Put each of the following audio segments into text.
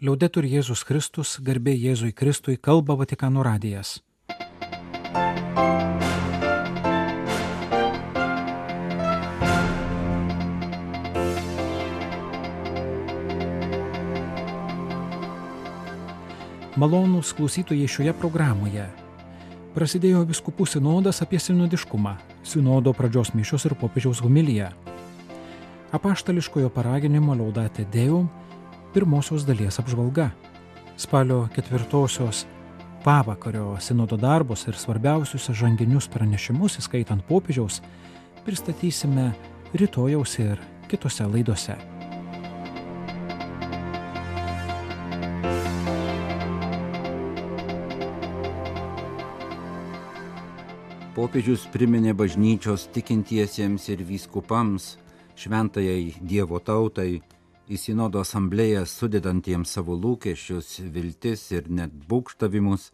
Liaudetur Jėzus Kristus, garbė Jėzui Kristui, kalba Vatikano radijas. Malonūs klausytojai šioje programoje. Prasidėjo viskupų sinodas apie sinodiškumą, sinodo pradžios mišios ir popiežiaus homilija. Apaštališkojo paraginimo Laudate Deum pirmosios dalies apžvalga. Spalio ketvirtosios pavakario sinodo darbus ir svarbiausius žanginius pranešimus, įskaitant popiežiaus, pristatysime rytojaus ir kitose laidose. Popiežius priminė bažnyčios tikintiesiems ir vyskupams, šventajai Dievo tautai, į sinodo asamblėją sudedantiems savo lūkesčius, viltis ir net būkštavimus,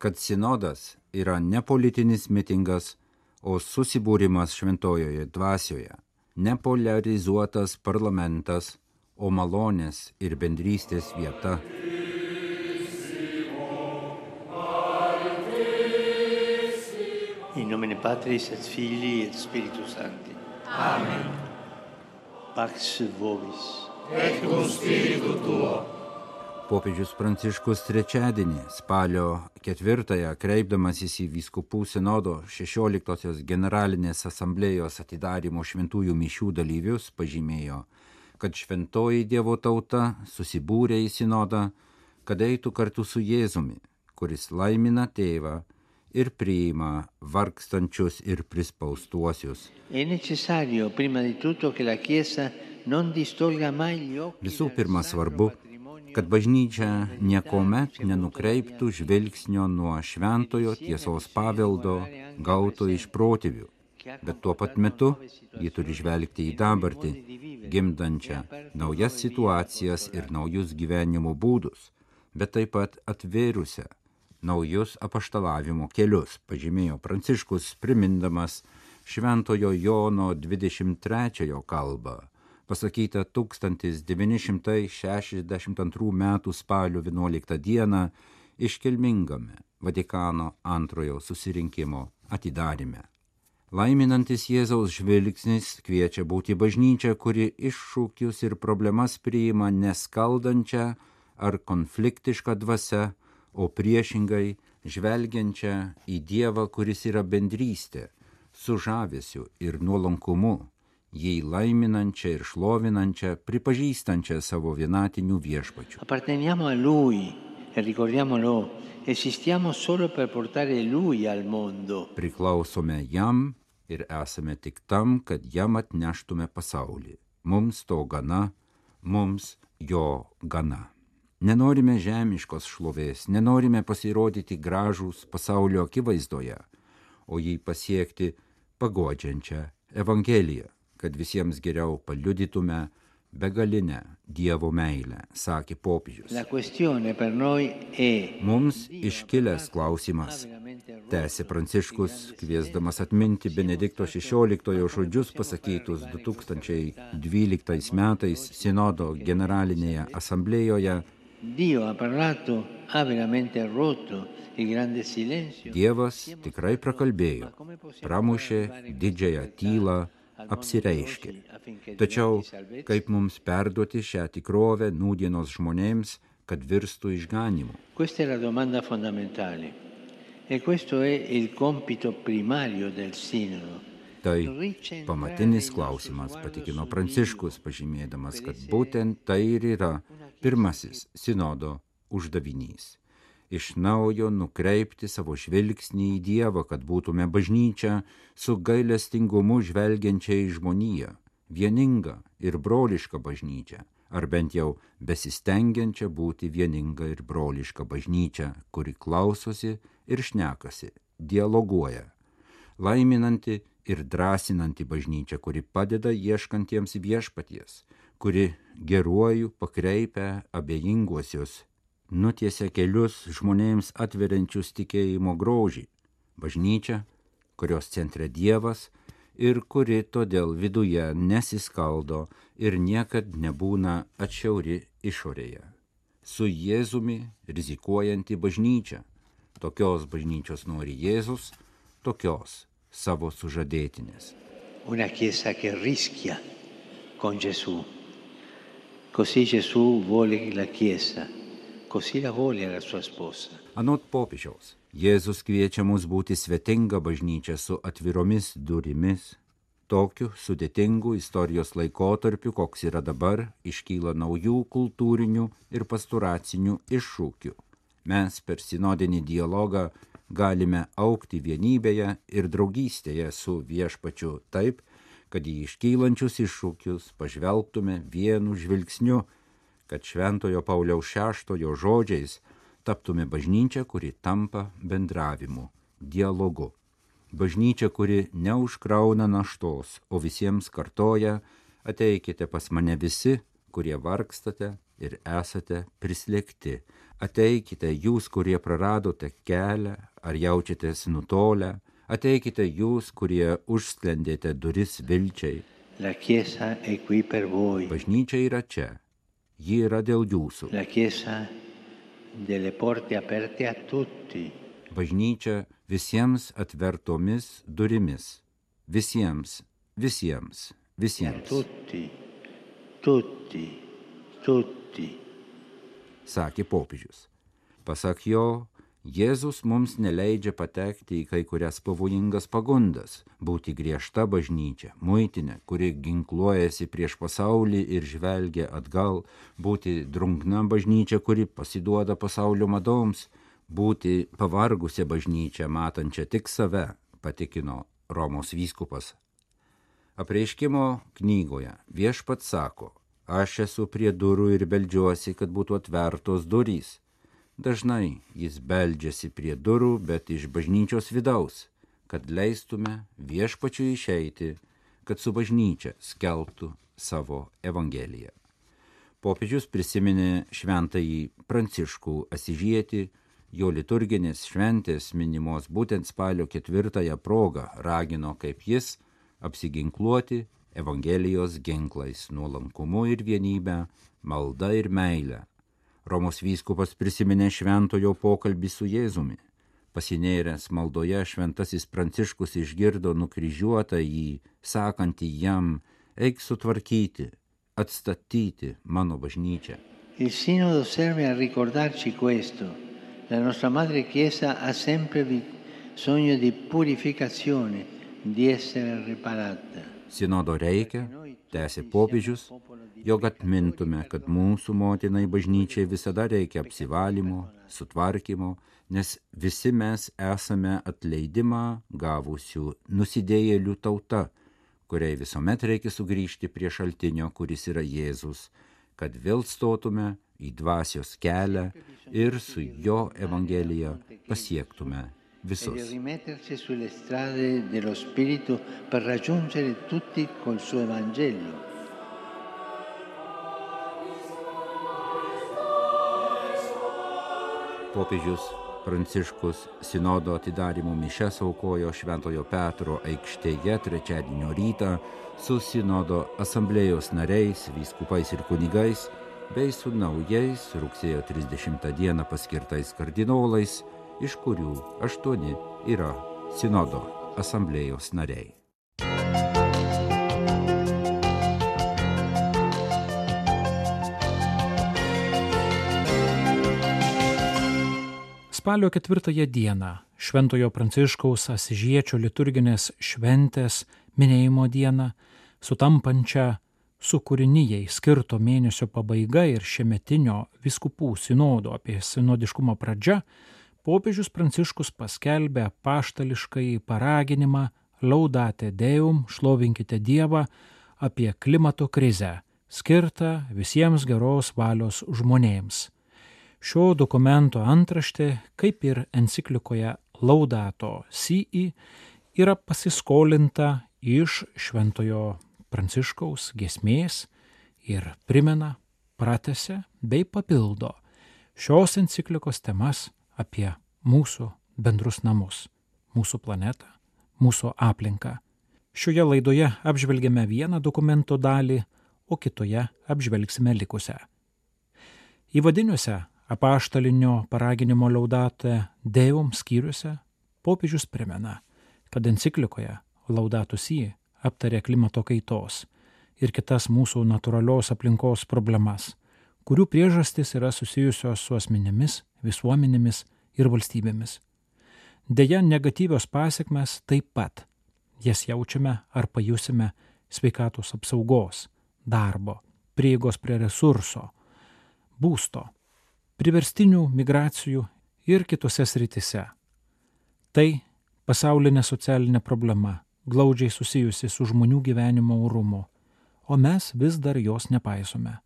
kad sinodas yra ne politinis mitingas, o susibūrimas šventojoje dvasioje, nepolarizuotas parlamentas, o malonės ir bendrystės vieta. In nomine Patris et Filii et Spiritus Sancti. Amen. Pax vobis. Et cum spiritu tuo. Popiežius Pranciškus trečiadienį spalio ketvirtąją kreipdamasis į vyskupų sinodo 16-osios generalinės asamblėjos atidarimo šventųjų mišių dalyvius pažymėjo, kad šventoji Dievo tauta susibūrė į sinodą, kad eitų kartu su Jėzumi, kuris laimina tėvą ir priima vargstančius ir prispaustuosius. È Visų pirma svarbu, kad bažnyčia niekuomet nenukreiptų žvilgsnio nuo šventojo tiesos paveldo gauto iš protėvių, bet tuo pat metu ji turi žvelgti į dabartį, gimdančią naujas situacijas ir naujus gyvenimo būdus, bet taip pat atvėrusią naujus apaštalavimo kelius, pažymėjo Pranciškus, primindamas Šventojo Jono 23 kalbą, pasakytą 1962 m. spalio 11 d. iškilmingame Vatikano antrojo susirinkimo atidarime. Laiminantis Jėzaus žvilgsnis kviečia būti bažnyčia, kuri iššūkius ir problemas priima neskaldančią ar konfliktišką dvasę, o priešingai žvelgiančią į Dievą, kuris yra bendrystė, su žavesiu ir nuolankumu, jį laiminančią ir šlovinančią, pripažįstančią savo vienatinių viešpačių. Apparteniamo a Lui e ricordiamolo, esistiamo solo per portare Lui al mondo. Priklausome jam ir esame tik tam, kad jam atneštume pasaulį. Mums to gana, mums jo gana. Nenorime žemiškos šlovės, nenorime pasirodyti gražūs pasaulio akivaizdoje, o jį pasiekti pagodžiančią Evangeliją, kad visiems geriau paliudytume begalinę Dievo meilę, sakė popiežius. Mums iškilęs klausimas, tęsė Pranciškus, kviesdamas atminti Benedikto XVI žodžius pasakytus 2012 metais Sinodo generalinėje asamblėjoje. Dievas tikrai prakalbėjo, pramušė didžiąją tylą, apsireiškė. Tačiau kaip mums perduoti šią tikrovę nūdienos žmonėms, kad virstų išganimu? E. Tai pamatinis klausimas, patikino Pranciškus, pažymėdamas, kad būtent tai ir yra pirmasis sinodo uždavinys. Iš naujo nukreipti savo žvilgsnį į Dievą, kad būtume bažnyčia su gailestingumu žvelgiančia į žmoniją, vieninga ir broliška bažnyčia, ar bent jau besistengiančia būti vieninga ir broliška bažnyčia, kuri klausosi ir šnekasi, dialoguoja, laiminanti ir drąsinanti bažnyčia, kuri padeda ieškantiems viešpaties, kuri geruoju pakreipia abejinguosius, nutiesia kelius žmonėms atveriančius tikėjimo grožį, bažnyčia, kurios centre Dievas ir kuri todėl viduje nesiskaldo ir niekad nebūna atšiauri išorėje. su Jėzumi rizikuojanti bažnyčia. Tokios bažnyčios nori Jėzus, tokios savo sužadėtinės. Una chiesa che rischia con Gesù. Così Gesù vuole la chiesa, Anot popiežiaus, Jėzus kviečia mus būti svetinga bažnyčia su atviromis durimis. Tokiu sudėtingu istorijos laikotarpiu, koks yra dabar, iškyla naujų kultūrinių ir pasturacinių iššūkių. Mes per sinodinį dialogą galime aukti vienybėje ir draugystėje su viešpačiu taip, kad į iškylančius iššūkius pažvelgtume vienu žvilgsniu, kad Šventojo Pauliaus šeštojo žodžiais taptume bažnyčia, kuri tampa bendravimu, dialogu. Bažnyčia, kuri neužkrauna naštos, o visiems kartoja, ateikite pas mane visi, kurie vargstate ir esate prislėgti. Ateikite jūs, kurie praradote kelią ar jaučiatės nutolę, ateikite jūs, kurie užsklendėte duris vilčiai. Bažnyčia yra čia, ji yra dėl jūsų. La Chiesa delle porte aperte a tutti. Bažnyčia visiems atvertomis durimis. Visiems, visiems, visiems. Tutti, tutti, tutti. Sakė popiežius. Pasak jo, Jėzus mums neleidžia patekti į kai kurias pavojingas pagundas - būti griežta bažnyčia, muitinė, kuri ginkluojasi prieš pasaulį ir žvelgia atgal, būti drungna bažnyčia, kuri pasiduoda pasaulio madoms, būti pavargusią bažnyčią, matančią tik save, patikino Romos vyskupas. Apreiškimo knygoje viešpats sako, aš esu prie durų ir beldžiuosi, kad būtų atvertos durys. Dažnai jis beldžiasi prie durų, bet iš bažnyčios vidaus, kad leistume viešpačiui išeiti, kad su bažnyčia skelbtų savo evangeliją. Popiežius prisiminė šventąjį Pranciškų Asižietį, jo liturginės šventės minimos būtent spalio ketvirtąją progą ragino kaip jis apsiginkluoti Evangelijos ginklais nuolankumu ir vienybę, malda ir meilę. Romos vyskupas prisiminė šventojo pokalbį su Jėzumi. Pasinėręs maldoje šventasis Pranciškus išgirdo nukryžiuotą jį, sakantį jam, eik sutvarkyti, atstatyti mano bažnyčią. Il sinodo serve a ricordarci questo. La nostra madre Chiesa ha sempre bisogno di purificazione, di essere riparata. Sinodo reikia, tęsė popiežius, jog atmintume, kad mūsų motinai bažnyčiai visada reikia apsivalymo, sutvarkymo, nes visi mes esame atleidimą gavusių nusidėjėlių tauta, kuriai visuomet reikia sugrįžti prie šaltinio, kuris yra Jėzus, kad vėl stotume į dvasios kelią ir su jo evangelija pasiektume visus. per raggiungere tutti col suo Evangelo. Popiežius Pranciškus sinodo atidarimo mišes aukojo Šventojo Petro aikštėje trečiadienio rytą su sinodo asamblėjos nariais, vyskupais ir kunigais, bei su naujais rugsėjo 30 dieną paskirtais kardinolais, iš kurių aštuoni yra sinodo asamblėjos nariai. Spalio ketvirtąją dieną Šventojo Pranciškaus Asižiečio liturginės šventės minėjimo dieną, sutampančią su kūrinyjei skirto mėnesio pabaiga ir šiemetinio viskupų sinodo apie sinodiškumo pradžią, popiežius Pranciškus paskelbė paštališkai paraginimą Laudate Deum, šlovinkite Dievą apie klimato krizę, skirtą visiems geros valios žmonėms. Šio dokumento antraštė, kaip ir enciklikoje Laudato Si, yra pasiskolinta iš Šventojo Pranciškaus gesmės ir primena, pratese bei papildo šios enciklikos temas apie mūsų bendrus namus, mūsų planetą, mūsų aplinką. Šioje laidoje apžvelgėme vieną dokumento dalį, o kitoje apžvelgsime likusią. Įvadiniuose apaštalinio paraginimo laudate Deum skyriuose popiežius primena, kad enciklikoje Laudatus į aptarė klimato kaitos ir kitas mūsų natūralios aplinkos problemas, kurių priežastis yra susijusios su asmenėmis, visuomenėmis ir valstybėmis. Deja, negatyvios pasiekmes taip pat. Jas jaučiame ar pajusime sveikatos apsaugos, darbo, prieigos prie resurso, būsto, priverstinių migracijų ir kitose sritise. Tai pasaulinė socialinė problema, glaudžiai susijusi su žmonių gyvenimo orumu, o mes vis dar jos nepaisome.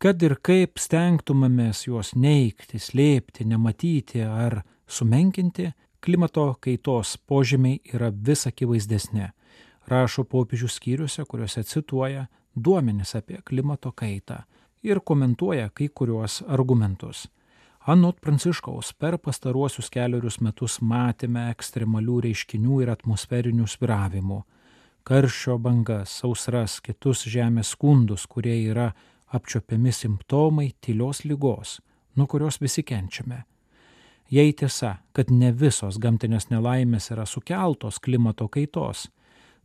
Kad ir kaip stengtumėmės juos neikti, slėpti, nematyti ar sumenkinti, klimato kaitos požymiai yra vis akivaizdesnė, rašo popiežių skyriuose, kuriuose cituoja duomenis apie klimato kaitą ir komentuoja kai kuriuos argumentus. Anot Pranciškaus per pastaruosius keliarius metus matėme ekstremalių reiškinių ir atmosferinių sviravimų - karščio bangas, sausras, kitus žemės skundus, kurie yra apčiopiami simptomai tylios lygos, nuo kurios visi kenčiame. Jei tiesa, kad ne visos gamtinės nelaimės yra sukeltos klimato kaitos,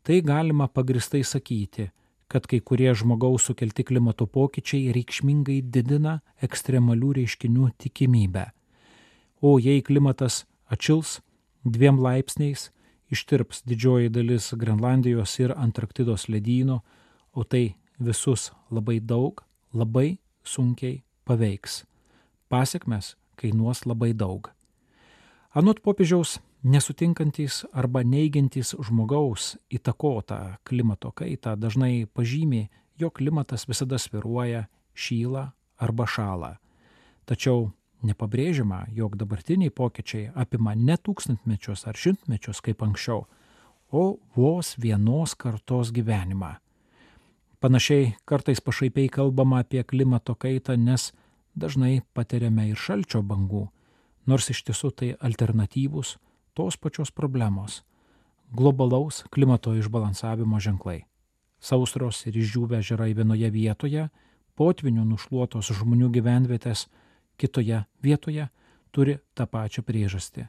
tai galima pagristai sakyti, kad kai kurie žmogaus sukelti klimato pokyčiai reikšmingai didina ekstremalių reiškinių tikimybę. O jei klimatas atšils dviem laipsniais, ištirps didžioji dalis Grenlandijos ir Antarktidos ledyno, o tai visus labai daug, labai sunkiai paveiks. Pasiekmes kainuos labai daug. Anot popiežiaus nesutinkantys arba neigiantys žmogaus įtakotą klimato kaitą dažnai pažymė, jog klimatas visada sviruoja, šyla arba šala. Tačiau nepabrėžiama, jog dabartiniai pokyčiai apima ne tūkstantmečius ar šimtmečius kaip anksčiau, o vos vienos kartos gyvenimą. Panašiai kartais pašaipiai kalbama apie klimato kaitą, nes dažnai patiriame ir šalčio bangų, nors iš tiesų tai alternatyvūs tos pačios problemos - globalaus klimato išbalansavimo ženklai. Sausros ir išdžiūvę žerai vienoje vietoje, potvinių nušluotos žmonių gyvenvietės kitoje vietoje turi tą pačią priežastį.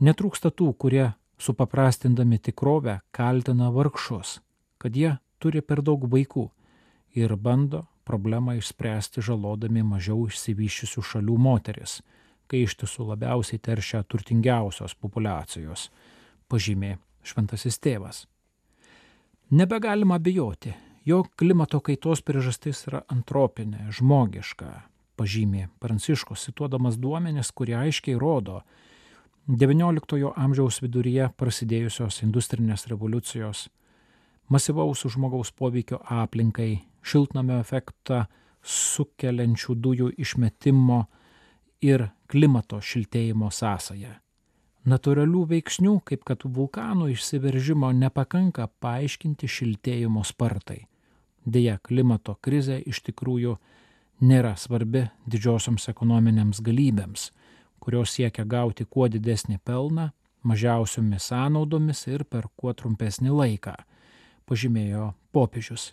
Netrūksta tų, kurie supaprastindami tikrovę kaltina vargšus, kad jie turi per daug vaikų ir bando problemą išspręsti žalodami mažiau išsivyščiusių šalių moteris kai iš tiesų labiausiai teršia turtingiausios populacijos, pažymė šventasis tėvas. Nebegalima abejoti, jog klimato kaitos priežastis yra antropinė, žmogiška, pažymė Pranciškus, cituodamas duomenis, kurie aiškiai rodo XIX amžiaus viduryje prasidėjusios industrinės revoliucijos, masyvaus žmogaus poveikio aplinkai, šiltnamio efektą sukeliančių dujų išmetimo ir klimato šiltėjimo sąsają. Natūralių veiksnių, kaip kad vulkanų išsiveržimo, nepakanka paaiškinti šiltėjimo spartai. Deja, klimato krizė iš tikrųjų nėra svarbi didžiosioms ekonominėms galybėms, kurios siekia gauti kuo didesnį pelną, mažiausiomis sąnaudomis ir per kuo trumpesnį laiką, pažymėjo popiežius.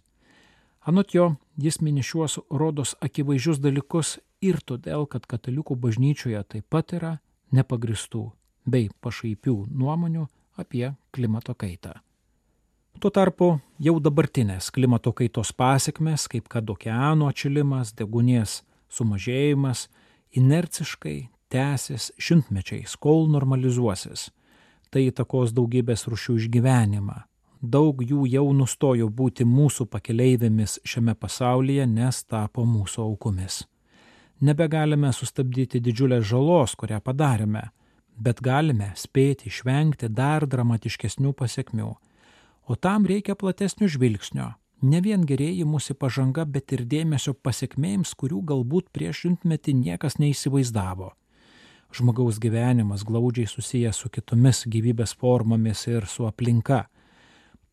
Anot jo, jis mini šiuos rodos akivaizdžius dalykus ir todėl, kad katalikų bažnyčioje taip pat yra nepagristų bei pašaipių nuomonių apie klimato kaitą. Tuo tarpu jau dabartinės klimato kaitos pasiekmes, kaip kad okeano atšilimas, degunės sumažėjimas, inerciškai tęsis šimtmečiais, kol normalizuosis. Tai įtakos daugybės rušių išgyvenimą. Daug jų jau nustojo būti mūsų pakeleivėmis šiame pasaulyje, nes tapo mūsų aukomis nebegalime sustabdyti didžiulės žalos, kurią padarėme, bet galime spėti išvengti dar dramatiškesnių pasiekmių. O tam reikia platesnio žvilgsnio, ne vien gerėjimusi pažanga, bet ir dėmesio pasiekmėms, kurių galbūt prieš šimtmetį niekas neįsivaizdavo. Žmogaus gyvenimas glaudžiai susijęs su kitomis gyvybės formomis ir su aplinka.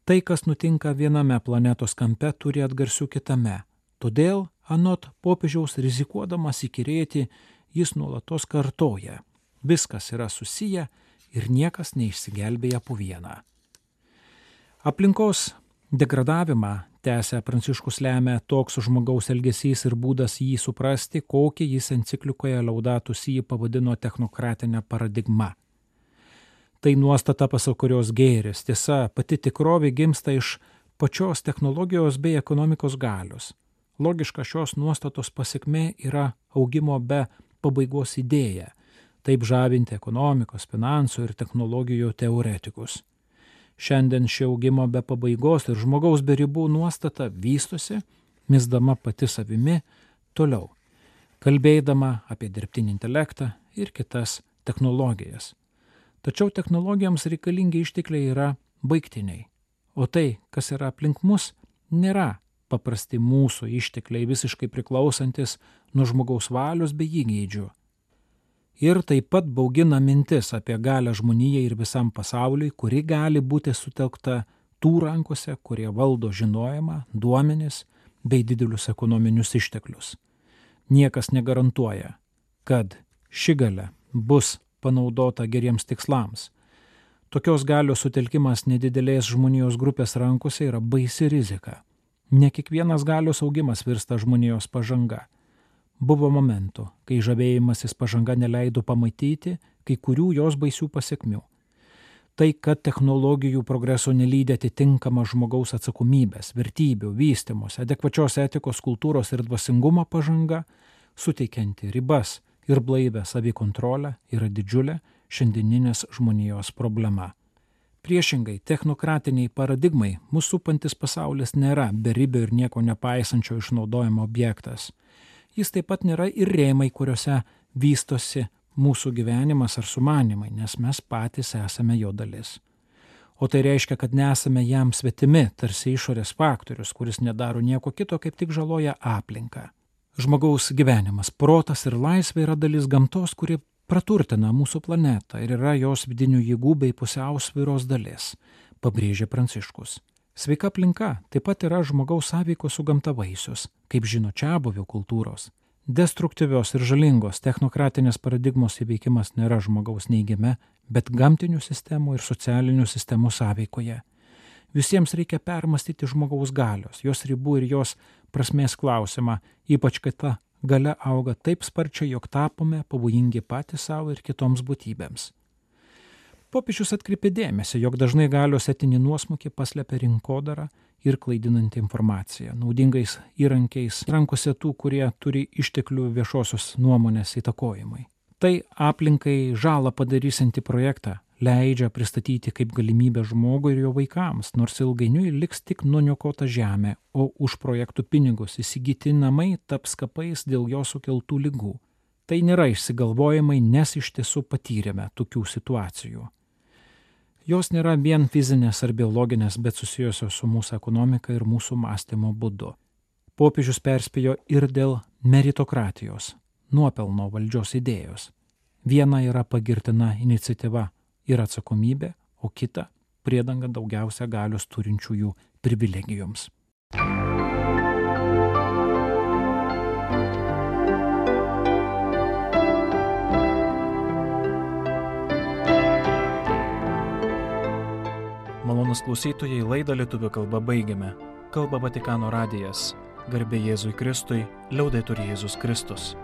Tai, kas nutinka viename planetos kampe, turi atgarsių kitame. Todėl Anot popiežiaus rizikuodamas įkirėti, jis nuolatos kartoja, viskas yra susiję ir niekas neišsigelbėja po vieną. Aplinkos Degradavimą, tęsia Pranciškus lemia toks žmogaus elgesys ir būdas jį suprasti, kokį jis enciklikoje Laudatus jį pavadino technokratinę paradigmą. Tai nuostata, pasak kurios gėris, tiesa, pati tikrovė gimsta iš pačios technologijos bei ekonomikos galios. Logiška šios nuostatos pasiekmė yra augimo be pabaigos idėja, taip žavinti ekonomikos, finansų ir technologijų teoretikus. Šiandien ši augimo be pabaigos ir žmogaus be ribų nuostata vystosi, misdama pati savimi toliau, kalbėdama apie dirbtinį intelektą ir kitas technologijas. Tačiau technologijoms reikalingi ištekliai yra baigtiniai, o tai, kas yra aplink mus, nėra paprasti mūsų ištekliai visiškai priklausantis nuo žmogaus valios bei įgeidžių ir taip pat baugina mintis apie galę žmonijai ir visam pasauliui, kuri gali būti sutelkta tų rankose, kurie valdo žinojimą, duomenis bei didelius ekonominius išteklius. Niekas negarantuoja, kad ši gale bus panaudota geriems tikslams. Tokios galios sutelkimas nedidelės žmonijos grupės rankose yra baisi rizika. Ne kiekvienas galios augimas virsta žmonijos pažanga Buvo momentų, kai žavėjimasis pažanga neleido pamatyti kai kurių jos baisių pasiekmių. Tai, kad technologijų progreso nelydė atitinkama žmogaus atsakomybės, vertybių, vystimos, adekvačios etikos, kultūros ir dvasingumo pažanga, suteikianti ribas ir blaivę savikontrolę, yra didžiulė šiandieninės žmonijos problema. Priešingai, technokratiniai paradigmai mūsų supantis pasaulis nėra beribio ir nieko nepaisančio išnaudojimo objektas jis taip pat nėra ir rėmai, kuriuose vystosi mūsų gyvenimas ar sumanimai, nes mes patys esame jo dalis. O tai reiškia, kad nesame jam svetimi, tarsi išorės faktorius, kuris nedaro nieko kito, kaip tik žaloja aplinką. Žmogaus gyvenimas, protas ir laisvė yra dalis gamtos, kuri praturtina mūsų planetą ir yra jos vidinių jėgų bei pusiausvyros dalis, pabrėžė Pranciškus. Sveika aplinka taip pat yra žmogaus sąveikos su gamta vaisius, kaip žino čia buvio kultūros. Destruktyvios ir žalingos technokratinės paradigmos įveikimas nėra žmogaus neigiame, bet gamtinių sistemų ir socialinių sistemų sąveikoje. Visiems reikia permastyti žmogaus galios, jos ribų ir jos prasmės klausimą, ypač kai ta gale auga taip sparčiai, jog tapome pavojingi patys savo ir kitoms būtybėms. Popiežius atkreipė dėmesį, jog dažnai galios etinį nuosmukį paslepia rinkodara ir klaidinanti informacija, naudingais įrankiais rankose tų, kurie turi išteklių viešosios nuomonės įtakojimai. Tai aplinkai žalą padarysinti projektą leidžia pristatyti kaip galimybę žmogui ir jo vaikams, nors ilgainiui liks tik nuniokota žemė, o už projektų pinigus įsigyti namai taps kapais dėl jo sukeltų lygų. Tai nėra išsigalvojimai, nes iš tiesų patyrėme tokių situacijų. Jos nėra vien fizinės ar biologinės, bet susijusios su mūsų ekonomika ir mūsų mąstymo būdu. Popiežius perspėjo ir dėl meritokratijos, nuopelno valdžios idėjos. Viena yra pagirtina iniciatyva ir atsakomybė, o kita priedanga daugiausia galios turinčiųjų privilegijoms. Malonus klausytojai laidą lietuvių kalbą baigiame. Kalba Vatikano radijas. Garbė Jėzui Kristui, liaudai turi Jėzus Kristus.